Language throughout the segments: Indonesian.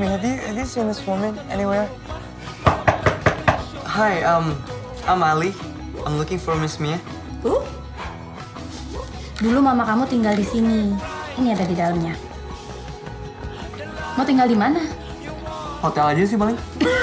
me. Have you have you seen this woman anywhere? Hi, um, I'm Ali. I'm looking for Miss Mia. Uh? Dulu mama kamu tinggal di sini. Ini ada di dalamnya. Mau tinggal di mana? Hotel aja sih paling.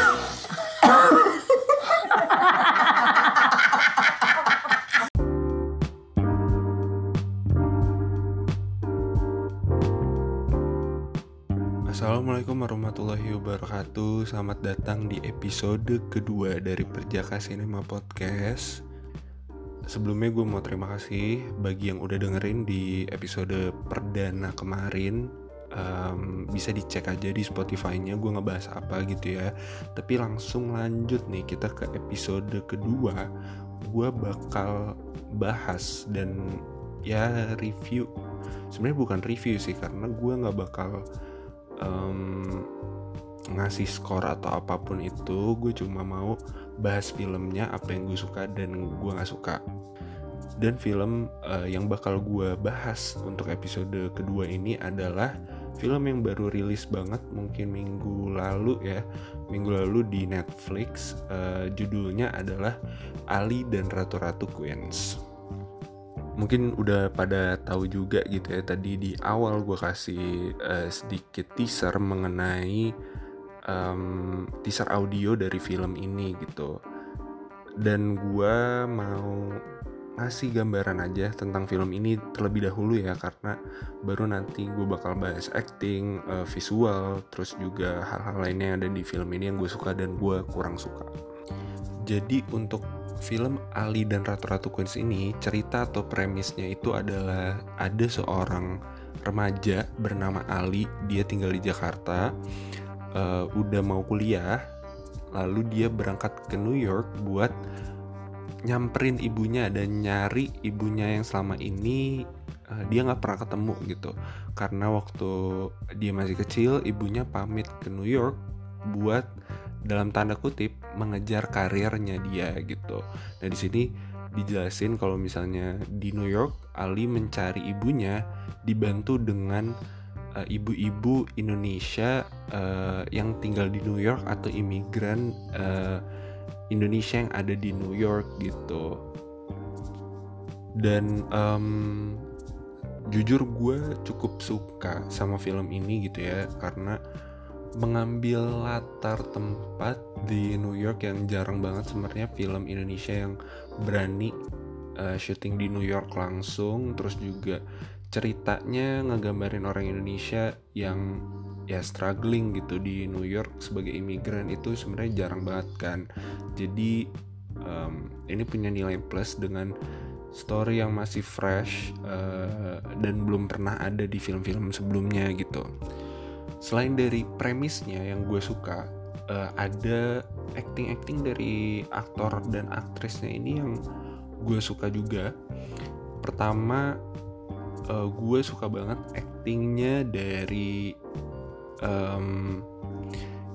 Selamat datang di episode kedua dari Perjaka Cinema Podcast. Sebelumnya gue mau terima kasih bagi yang udah dengerin di episode perdana kemarin. Um, Bisa dicek aja di Spotify-nya gue ngebahas apa gitu ya. Tapi langsung lanjut nih kita ke episode kedua. Gue bakal bahas dan ya review. Sebenarnya bukan review sih karena gue nggak bakal um, ngasih skor atau apa pun itu gue cuma mau bahas filmnya apa yang gue suka dan gue nggak suka. Dan film uh, yang bakal gue bahas untuk episode kedua ini adalah film yang baru rilis banget mungkin minggu lalu ya. Minggu lalu di Netflix uh, judulnya adalah Ali dan Ratu Ratu Queens. Mungkin udah pada tahu juga gitu ya tadi di awal gue kasih uh, sedikit teaser mengenai um, teaser audio dari film ini gitu dan gue mau ngasih gambaran aja tentang film ini terlebih dahulu ya karena baru nanti gue bakal bahas acting, uh, visual, terus juga hal-hal lainnya yang ada di film ini yang gue suka dan gue kurang suka. Jadi untuk film Ali dan Ratu-Ratu Queens ini cerita atau premisnya itu adalah ada seorang remaja bernama Ali dia tinggal di Jakarta uh, udah mau kuliah lalu dia berangkat ke New York buat nyamperin ibunya dan nyari ibunya yang selama ini uh, dia nggak pernah ketemu gitu karena waktu dia masih kecil ibunya pamit ke New York buat dalam tanda kutip mengejar karirnya dia gitu. Nah di sini dijelasin kalau misalnya di New York Ali mencari ibunya dibantu dengan uh, ibu-ibu Indonesia uh, yang tinggal di New York atau imigran uh, Indonesia yang ada di New York gitu. Dan um, jujur gue cukup suka sama film ini gitu ya karena mengambil latar tempat di New York yang jarang banget sebenarnya film Indonesia yang berani uh, syuting di New York langsung terus juga ceritanya ngegambarin orang Indonesia yang ya struggling gitu di New York sebagai imigran itu sebenarnya jarang banget kan. Jadi um, ini punya nilai plus dengan story yang masih fresh uh, dan belum pernah ada di film-film sebelumnya gitu. Selain dari premisnya yang gue suka uh, ada acting-acting dari aktor dan aktrisnya ini yang gue suka juga. Pertama uh, gue suka banget actingnya dari um,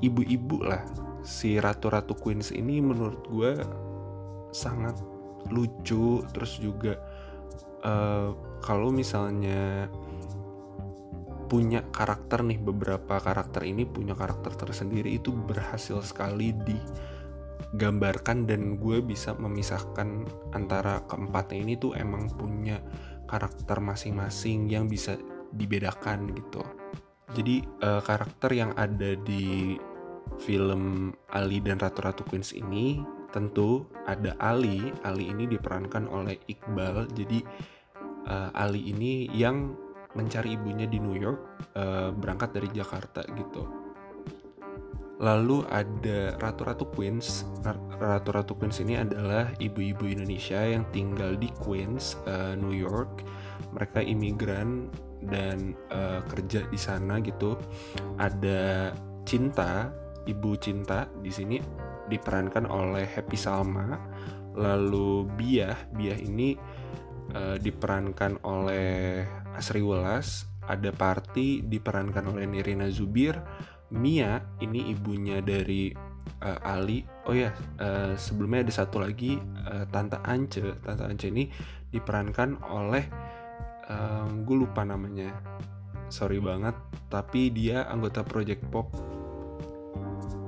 ibu-ibu lah. Si ratu-ratu queens ini menurut gue sangat lucu. Terus juga uh, kalau misalnya punya karakter nih beberapa karakter ini punya karakter tersendiri itu berhasil sekali digambarkan. Dan gue bisa memisahkan antara keempatnya ini tuh emang punya karakter masing-masing yang bisa dibedakan gitu. Jadi uh, karakter yang ada di film Ali dan Ratu-Ratu Queens ini tentu ada Ali. Ali ini diperankan oleh Iqbal. Jadi uh, Ali ini yang mencari ibunya di New York uh, berangkat dari Jakarta gitu lalu ada Ratu-Ratu Queens. Ratu-Ratu Queens ini adalah ibu-ibu Indonesia yang tinggal di Queens uh, New York. Mereka imigran dan uh, kerja di sana gitu. Ada Cinta ibu Cinta di sini diperankan oleh Happy Salma. Lalu Biah Biah ini uh, diperankan oleh Asri Welas, ada Parti diperankan oleh Nirina Zubir, Mia ini ibunya dari uh, Ali. Oh ya, uh, sebelumnya ada satu lagi uh, Tante Ance. Tante Ance ini diperankan oleh um, gue lupa namanya. Sorry banget, tapi dia anggota Project Pop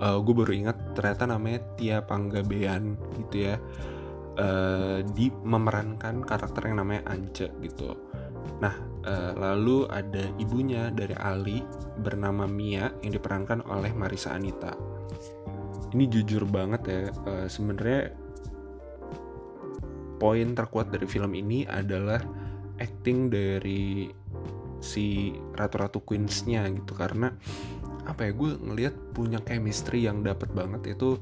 uh, gue baru ingat ternyata namanya Tia Panggabean gitu ya uh, di memerankan karakter yang namanya Ance gitu. Nah uh, lalu ada ibunya dari Ali bernama Mia yang diperankan oleh Marisa Anita. Ini jujur banget ya uh, sebenarnya poin terkuat dari film ini adalah acting dari si ratu-ratu queensnya gitu. Karena apa ya gue ngelihat punya chemistry yang dapet banget itu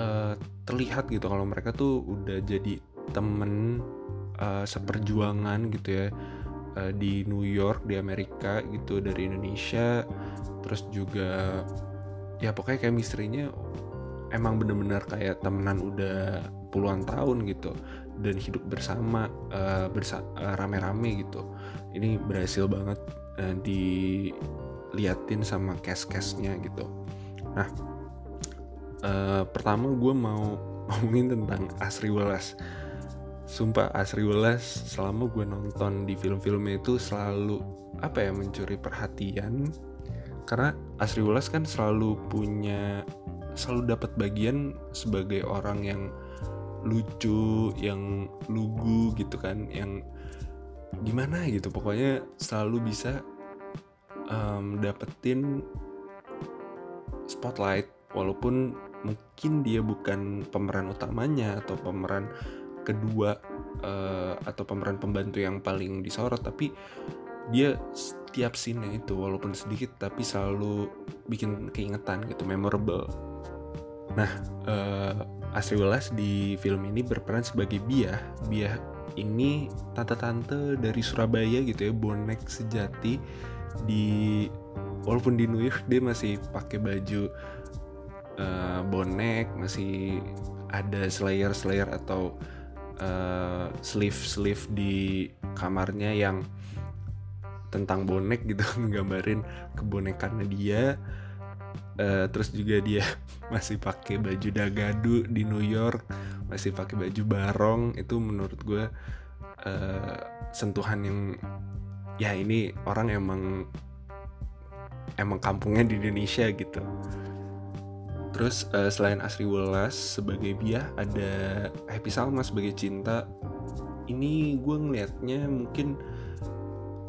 uh, terlihat gitu kalau mereka tuh udah jadi temen uh, seperjuangan gitu ya. Uh, di New York di Amerika gitu dari Indonesia terus juga ya pokoknya chemistry-nya emang bener-bener kayak temenan udah puluhan tahun gitu dan hidup bersama uh, bersa rame-rame gitu. Ini berhasil banget uh, diliatin sama cast-castnya gitu. Nah uh, pertama gue mau ngomongin tentang Asri Welas. Sumpah Asri Welas selama gue nonton di film-filmnya itu selalu apa ya mencuri perhatian. Karena Asri Welas kan selalu punya selalu dapat bagian sebagai orang yang lucu yang lugu gitu kan yang gimana gitu. Pokoknya selalu bisa um, dapetin spotlight walaupun mungkin dia bukan pemeran utamanya atau pemeran kedua uh, atau pemeran pembantu yang paling disorot tapi dia setiap scene itu walaupun sedikit tapi selalu bikin keingetan gitu memorable nah uh, Asri Welas di film ini berperan sebagai Biah. Biah ini tante-tante dari Surabaya gitu ya, bonek sejati di walaupun di New York dia masih pakai baju uh, bonek, masih ada slayer-slayer atau uh, sleeve-sleeve di kamarnya yang tentang bonek gitu nggambarin kebonekannya dia. Uh, terus juga dia masih pakai baju dagadu di New York masih pakai baju barong. Itu menurut gue uh, sentuhan yang ya ini orang emang emang kampungnya di Indonesia gitu terus uh, selain Asri Welas sebagai Biah ada Happy Salma sebagai Cinta. Ini gue ngelihatnya mungkin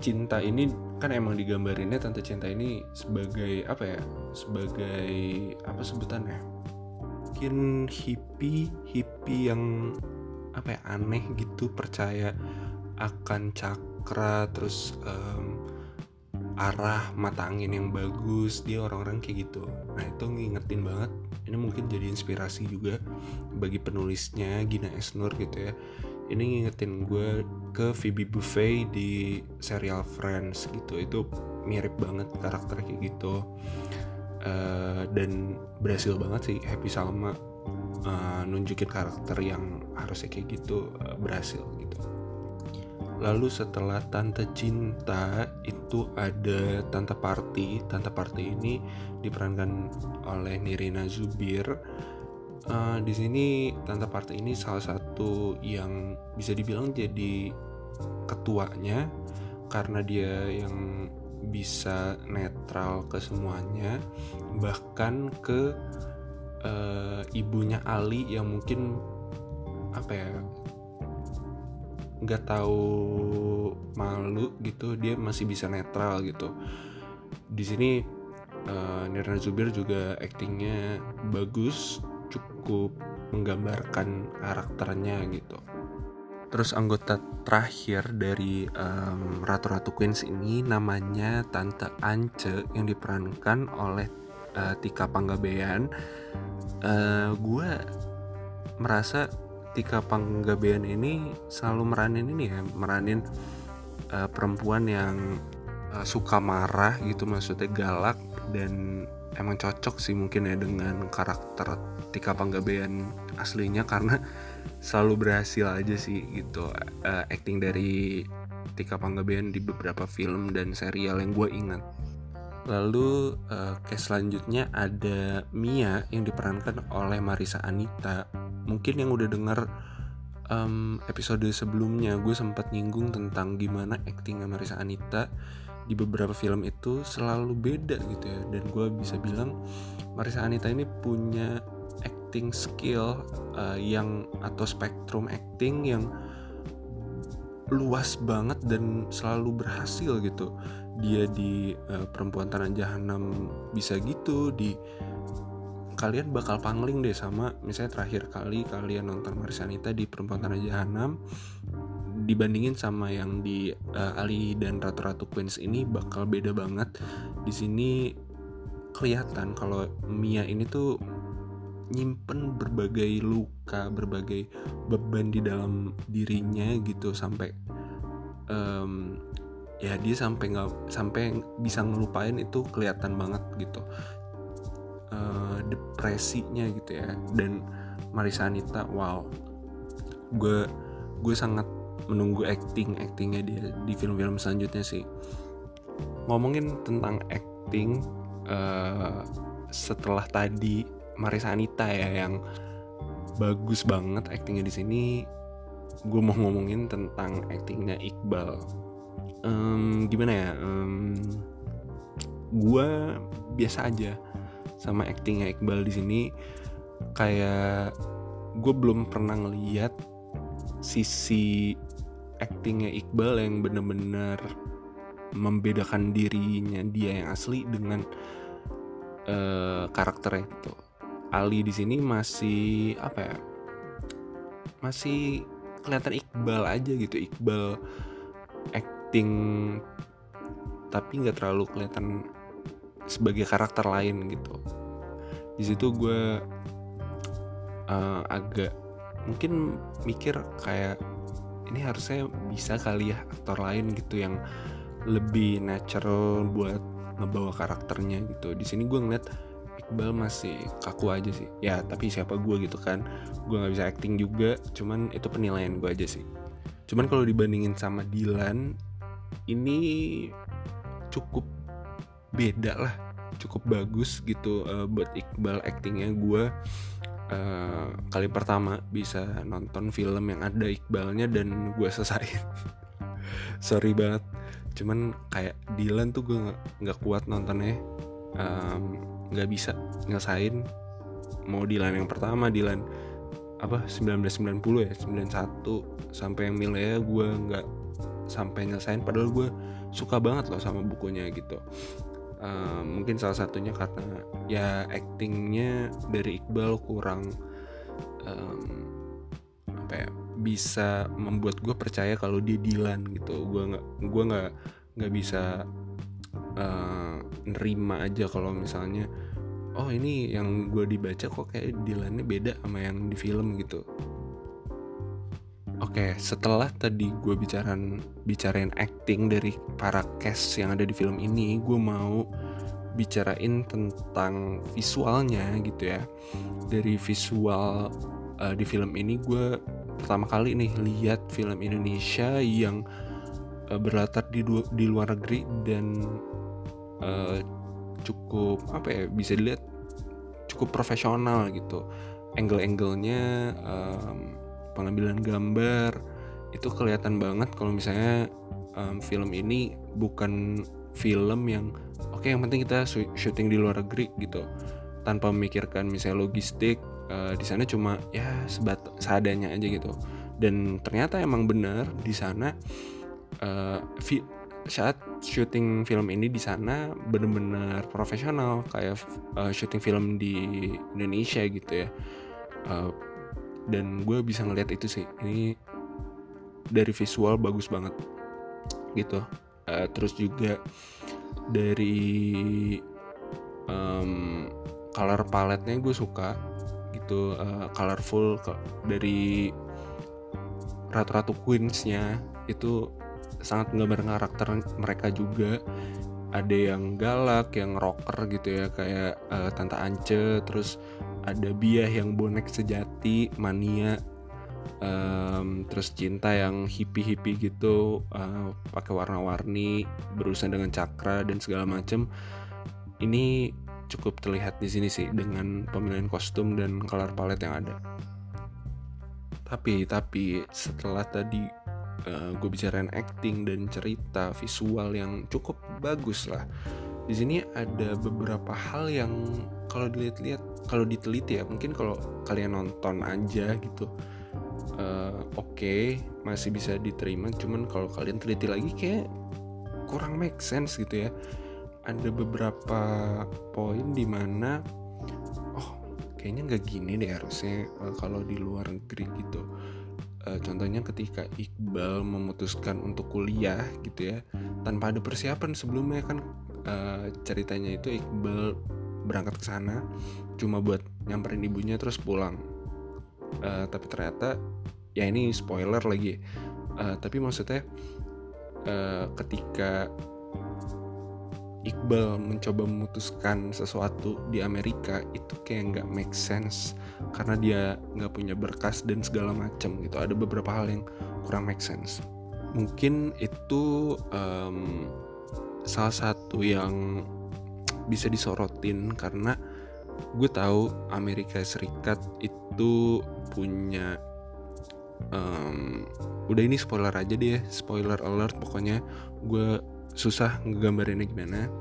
cinta ini kan emang digambarinnya tante cinta ini sebagai apa ya sebagai apa sebutannya? Mungkin hippie hippie yang apa ya aneh gitu percaya akan cakra terus um, arah mata angin yang bagus dia orang-orang kayak gitu. Nah itu ngingetin banget. Ini mungkin jadi inspirasi juga bagi penulisnya Gina Esnur gitu ya. Ini ngingetin gue ke Phoebe Buffay di serial Friends gitu. Itu mirip banget karakter kayak gitu. Uh, dan berhasil banget sih Happy Salma uh, nunjukin karakter yang harusnya kayak gitu uh, berhasil gitu lalu setelah Tante Cinta itu ada Tante Party Tante Party ini diperankan oleh Nirina Zubir. Uh, di sini tante partai ini salah satu yang bisa dibilang jadi ketuanya karena dia yang bisa netral ke semuanya bahkan ke uh, ibunya Ali yang mungkin apa ya nggak tahu malu gitu dia masih bisa netral gitu di sini uh, Nirna Zubir juga aktingnya bagus cukup menggambarkan karakternya gitu. Terus anggota terakhir dari um, Ratu-Ratu Queens ini namanya Tante Ance yang diperankan oleh uh, Tika Panggabean. Uh, gue merasa Tika Panggabean ini selalu meranin ini ya, meranin uh, perempuan yang uh, suka marah gitu, maksudnya galak dan emang cocok sih mungkin ya dengan karakter Tika Panggabean aslinya karena selalu berhasil aja sih gitu uh, acting dari Tika Panggabean di beberapa film dan serial yang gue ingat. Lalu uh, case selanjutnya ada Mia yang diperankan oleh Marisa Anita. Mungkin yang udah denger um, episode sebelumnya gue sempat nyinggung tentang gimana actingnya Marisa Anita di beberapa film itu selalu beda gitu ya dan gue bisa bilang Marisa Anita ini punya acting skill uh, yang atau spektrum acting yang luas banget dan selalu berhasil gitu dia di uh, perempuan tanah jahanam bisa gitu di kalian bakal pangling deh sama misalnya terakhir kali kalian nonton Marisa Anita di perempuan tanah jahanam dibandingin sama yang di uh, Ali dan Ratu Ratu Queens ini bakal beda banget. Di sini kelihatan kalau Mia ini tuh nyimpen berbagai luka, berbagai beban di dalam dirinya gitu sampai um, ya dia sampai nggak sampai bisa ngelupain itu kelihatan banget gitu. Uh, depresinya gitu ya. Dan Marisa Anita wow. Gue gue sangat menunggu acting actingnya dia di film-film selanjutnya sih. Ngomongin tentang acting uh, setelah tadi Marisa Anita ya yang bagus banget aktingnya di sini gue mau ngomongin tentang aktingnya Iqbal um, gimana ya? Um, gue biasa aja sama aktingnya Iqbal di sini. Kayak gue belum pernah ngeliat sisi aktingnya Iqbal yang bener-bener membedakan dirinya dia yang asli dengan uh, karakternya gitu Ali di sini masih apa ya masih kelihatan Iqbal aja gitu. Iqbal acting tapi nggak terlalu kelihatan sebagai karakter lain gitu. Di situ gue uh, agak mungkin mikir kayak ini harusnya bisa kali ya aktor lain gitu yang lebih natural buat ngebawa karakternya gitu. Di sini gue ngeliat Iqbal masih kaku aja sih. Ya tapi siapa gue gitu kan. Gue nggak bisa acting juga cuman itu penilaian gue aja sih. Cuman kalau dibandingin sama Dilan ini cukup beda lah cukup bagus gitu uh, buat Iqbal actingnya gue uh, kali pertama bisa nonton film yang ada Iqbalnya dan gue selesai sorry banget. Cuman kayak Dilan tuh gue nggak kuat nontonnya. Um, nggak bisa nyelesain. Mau Dilan yang pertama Dilan apa 1990 ya 91 sampai yang Milea gue nggak sampai nyelesain padahal gue suka banget loh sama bukunya gitu. Uh, mungkin salah satunya karena ya actingnya dari Iqbal kurang um, apa ya bisa membuat gue percaya kalau dia Dilan gitu. Gue nggak gue nggak nggak bisa uh, nerima aja kalau misalnya oh ini yang gue dibaca kok kayak Dilannya beda sama yang di film gitu Oke, setelah tadi gue bicarain bicarain acting dari para cast yang ada di film ini, gue mau bicarain tentang visualnya gitu ya. Dari visual uh, di film ini gue pertama kali nih lihat film Indonesia yang uh, berlatar di di luar negeri dan uh, cukup apa ya bisa dilihat cukup profesional gitu angle-anglenya um, pengambilan gambar itu kelihatan banget kalau misalnya um, film ini bukan film yang oke okay, yang penting kita syuting di luar negeri gitu. Tanpa memikirkan misalnya logistik uh, di sana cuma ya sebat seadanya aja gitu. Dan ternyata emang benar di sana uh, saat syuting film ini di sana bener-bener profesional kayak uh, syuting film di Indonesia gitu ya. Uh, dan gue bisa ngeliat itu sih. Ini dari visual bagus banget. Gitu. Uh, terus juga dari um, color paletnya gue suka. Gitu. Uh, colorful dari ratu-ratu queensnya. Itu sangat menggambar karakter mereka juga. Ada yang galak, yang rocker gitu ya. Kayak uh, Tante Ance, terus ada Biah yang bonek sejati, mania, um, terus cinta yang hippie hippie gitu, uh, pakai warna-warni, berusaha dengan cakra dan segala macem. Ini cukup terlihat di sini sih dengan pemilihan kostum dan color palette yang ada. Tapi tapi setelah tadi uh, gue bicarain acting dan cerita visual yang cukup bagus lah di sini ada beberapa hal yang kalau dilihat-lihat kalau diteliti ya mungkin kalau kalian nonton aja gitu uh, oke okay, masih bisa diterima. Cuman kalau kalian teliti lagi kayak kurang make sense gitu ya. Ada beberapa poin di mana oh kayaknya nggak gini deh harusnya uh, kalau di luar negeri gitu. Uh, contohnya ketika Iqbal memutuskan untuk kuliah gitu ya tanpa ada persiapan sebelumnya kan uh, ceritanya itu Iqbal berangkat ke sana cuma buat nyamperin ibunya terus pulang. Uh, tapi ternyata ya ini spoiler lagi. Uh, tapi maksudnya uh, ketika Iqbal mencoba memutuskan sesuatu di Amerika itu kayak nggak make sense. Karena dia nggak punya berkas dan segala macam gitu. Ada beberapa hal yang kurang make sense. Mungkin itu um, salah satu yang bisa disorotin karena gue tahu Amerika Serikat itu punya um, udah ini spoiler aja deh spoiler alert pokoknya gue susah ngegambarinnya gimana.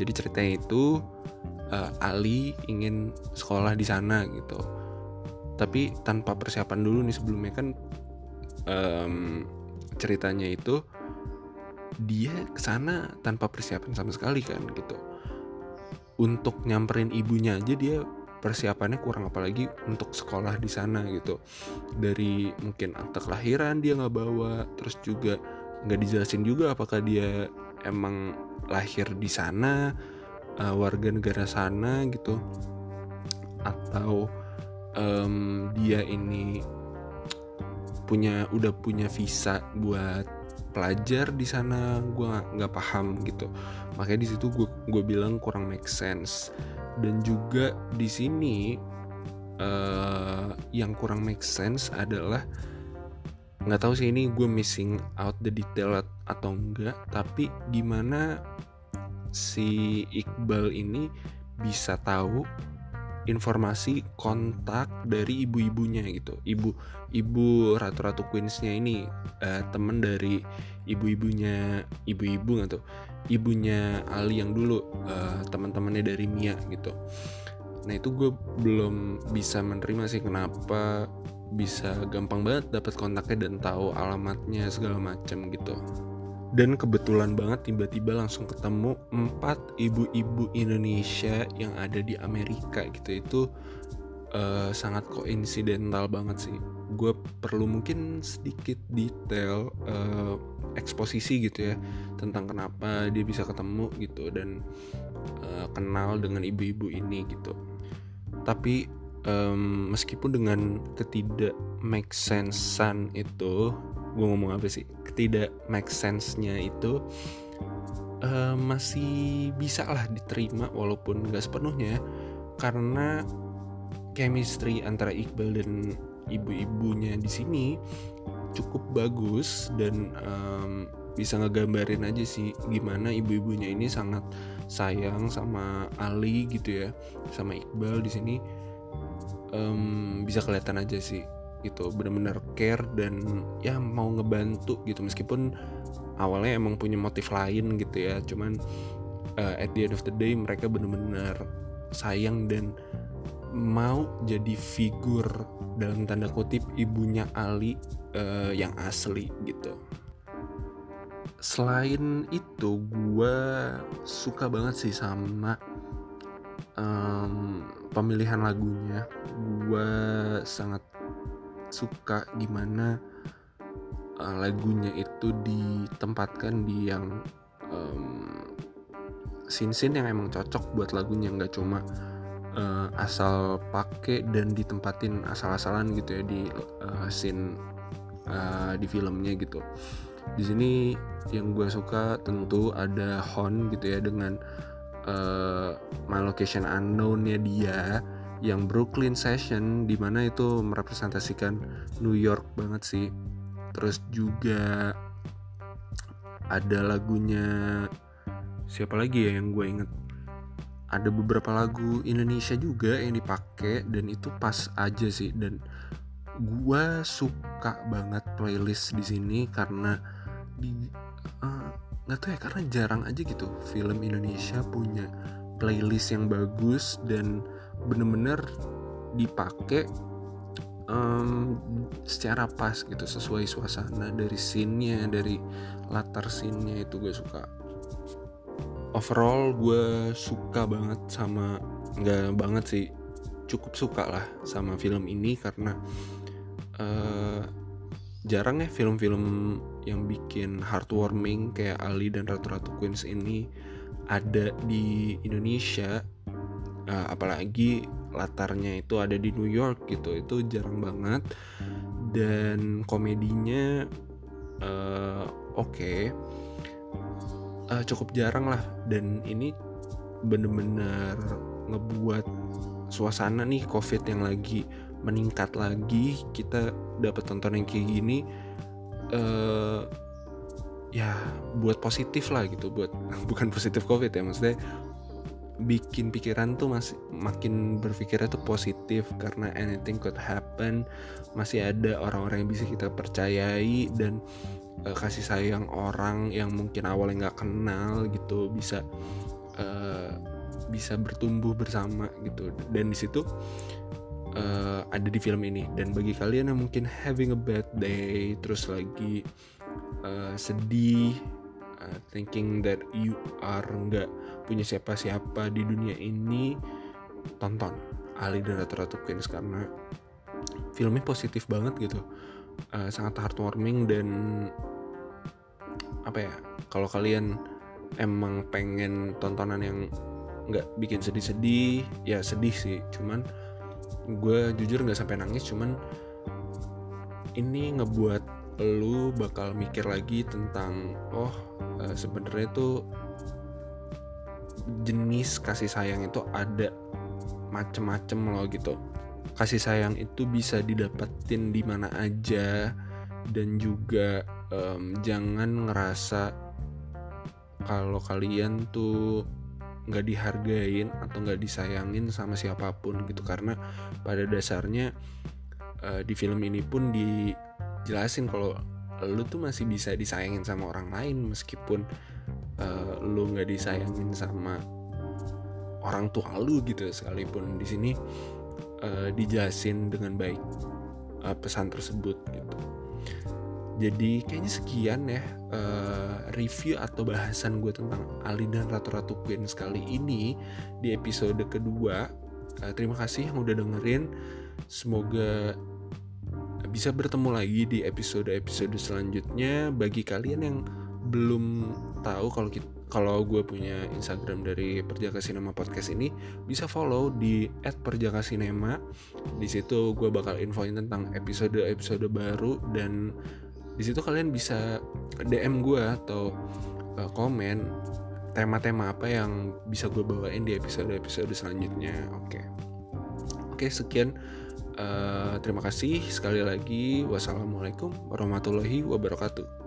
Jadi ceritanya itu uh, Ali ingin sekolah di sana gitu. Tapi tanpa persiapan dulu nih sebelumnya kan um, ceritanya itu dia ke sana tanpa persiapan sama sekali kan gitu untuk nyamperin ibunya aja dia persiapannya kurang apalagi untuk sekolah di sana gitu. Dari mungkin akte kelahiran dia nggak bawa terus juga nggak dijelasin juga apakah dia emang lahir di sana uh, warga negara sana gitu. Atau um, dia ini punya udah punya visa buat pelajar di sana gue nggak paham gitu. Makanya di situ gue gue bilang kurang make sense. Dan juga di sini uh, yang kurang make sense adalah nggak tahu sih ini gue missing out the detail atau enggak tapi gimana si Iqbal ini bisa tahu informasi kontak dari ibu-ibunya gitu. Ibu ibu ratu-ratu queensnya ini uh, temen dari ibu-ibunya ibu-ibu nggak tuh ibunya Ali yang dulu uh, teman-temannya dari Mia gitu. Nah itu gue belum bisa menerima sih kenapa bisa gampang banget dapat kontaknya dan tahu alamatnya segala macam gitu. Dan kebetulan banget tiba-tiba langsung ketemu empat ibu-ibu Indonesia yang ada di Amerika gitu. Itu uh, sangat koinsidental banget sih gue perlu mungkin sedikit detail uh, eksposisi gitu ya tentang kenapa dia bisa ketemu gitu dan uh, kenal dengan ibu-ibu ini gitu. Tapi um, meskipun dengan ketidak make sense-an itu gue ngomong apa sih ketidak make sense-nya itu uh, masih bisa lah diterima walaupun gak sepenuhnya karena chemistry antara Iqbal dan ibu-ibunya di sini cukup bagus dan um, bisa ngegambarin aja sih gimana ibu-ibunya ini sangat sayang sama Ali gitu ya sama Iqbal di sini. Um, bisa kelihatan aja sih gitu benar-benar care dan ya mau ngebantu gitu. Meskipun awalnya emang punya motif lain gitu ya cuman uh, at the end of the day mereka benar-benar sayang dan mau jadi figur dalam tanda kutip ibunya Ali uh, yang asli gitu. Selain itu gue suka banget sih sama um, pemilihan lagunya. Gue sangat suka gimana uh, lagunya itu ditempatkan di yang um, scene-scene yang emang cocok buat lagunya. Nggak cuma uh, asal pakai dan ditempatin asal-asalan gitu ya di uh, scene uh, di filmnya gitu. Di sini yang gue suka tentu ada Hon gitu ya dengan uh, My Location Unknown-nya dia yang Brooklyn Session di mana itu merepresentasikan New York banget sih. Terus juga ada lagunya siapa lagi ya yang gue inget ada beberapa lagu Indonesia juga yang dipakai dan itu pas aja sih. Dan gua suka banget playlist di sini karena di eh, nggak tahu ya karena jarang aja gitu film Indonesia punya playlist yang bagus dan bener-bener dipakai em, secara pas gitu sesuai suasana dari scene-nya dari latar scene-nya itu gue suka overall gue suka banget sama nggak banget sih cukup suka lah sama film ini karena eh, jarang ya film-film yang bikin heartwarming kayak Ali dan Ratu-Ratu Queens ini ada di Indonesia. Eh, apalagi latarnya itu ada di New York gitu itu jarang banget. Dan komedinya eh, oke Eh, cukup jarang lah. Dan ini bener-bener ngebuat suasana nih covid yang lagi meningkat lagi. Kita dapat tonton yang kayak gini eh ya buat positif lah gitu. Buat bukan positif covid ya maksudnya bikin pikiran tuh masih makin berpikirnya tuh positif karena anything could happen. Masih ada orang-orang yang bisa kita percayai dan eh, kasih sayang orang yang mungkin awalnya nggak kenal gitu bisa eh, bisa bertumbuh bersama gitu. Dan di situ eh, ada di film ini. Dan bagi kalian yang mungkin having a bad day terus lagi eh, sedih uh, thinking that you are nggak punya siapa-siapa di dunia ini tonton. Ali dan Ratu-Ratu Queens karena filmnya positif banget gitu Uh, sangat heartwarming dan apa ya kalau kalian emang pengen tontonan yang nggak bikin sedih-sedih ya sedih sih. Cuman gue jujur nggak sampai nangis cuman ini ngebuat lu bakal mikir lagi tentang oh eh, sebenarnya tuh jenis kasih sayang itu ada macem-macem loh gitu kasih sayang itu bisa didapetin di mana aja. Dan juga em, jangan ngerasa kalau kalian tuh nggak dihargain atau nggak disayangin sama siapa pun gitu. Karena pada dasarnya eh, di film ini pun dijelasin kalau lu tuh masih bisa disayangin sama orang lain meskipun eh, lu nggak disayangin sama orang tua lu gitu sekalipun. Di sini eh, dijelasin dengan baik eh, pesan tersebut gitu. Jadi kayaknya sekian ya eh, review atau bahasan gue tentang Ali dan Ratu-Ratu Queen kali ini di episode kedua. Eh, terima kasih yang udah dengerin. Semoga bisa bertemu lagi di episode-episode selanjutnya. Bagi kalian yang belum tahu kalau kita kalau gue punya Instagram dari Perjaka Cinema Podcast ini bisa follow di @perjakasinema. Di situ gue bakal infoin tentang episode-episode baru dan di situ kalian bisa DM gue atau uh, komen tema-tema apa yang bisa gue bawain di episode-episode selanjutnya. Oke. Oke, sekian Uh, terima kasih sekali lagi. Wassalamualaikum warahmatullahi wabarakatuh.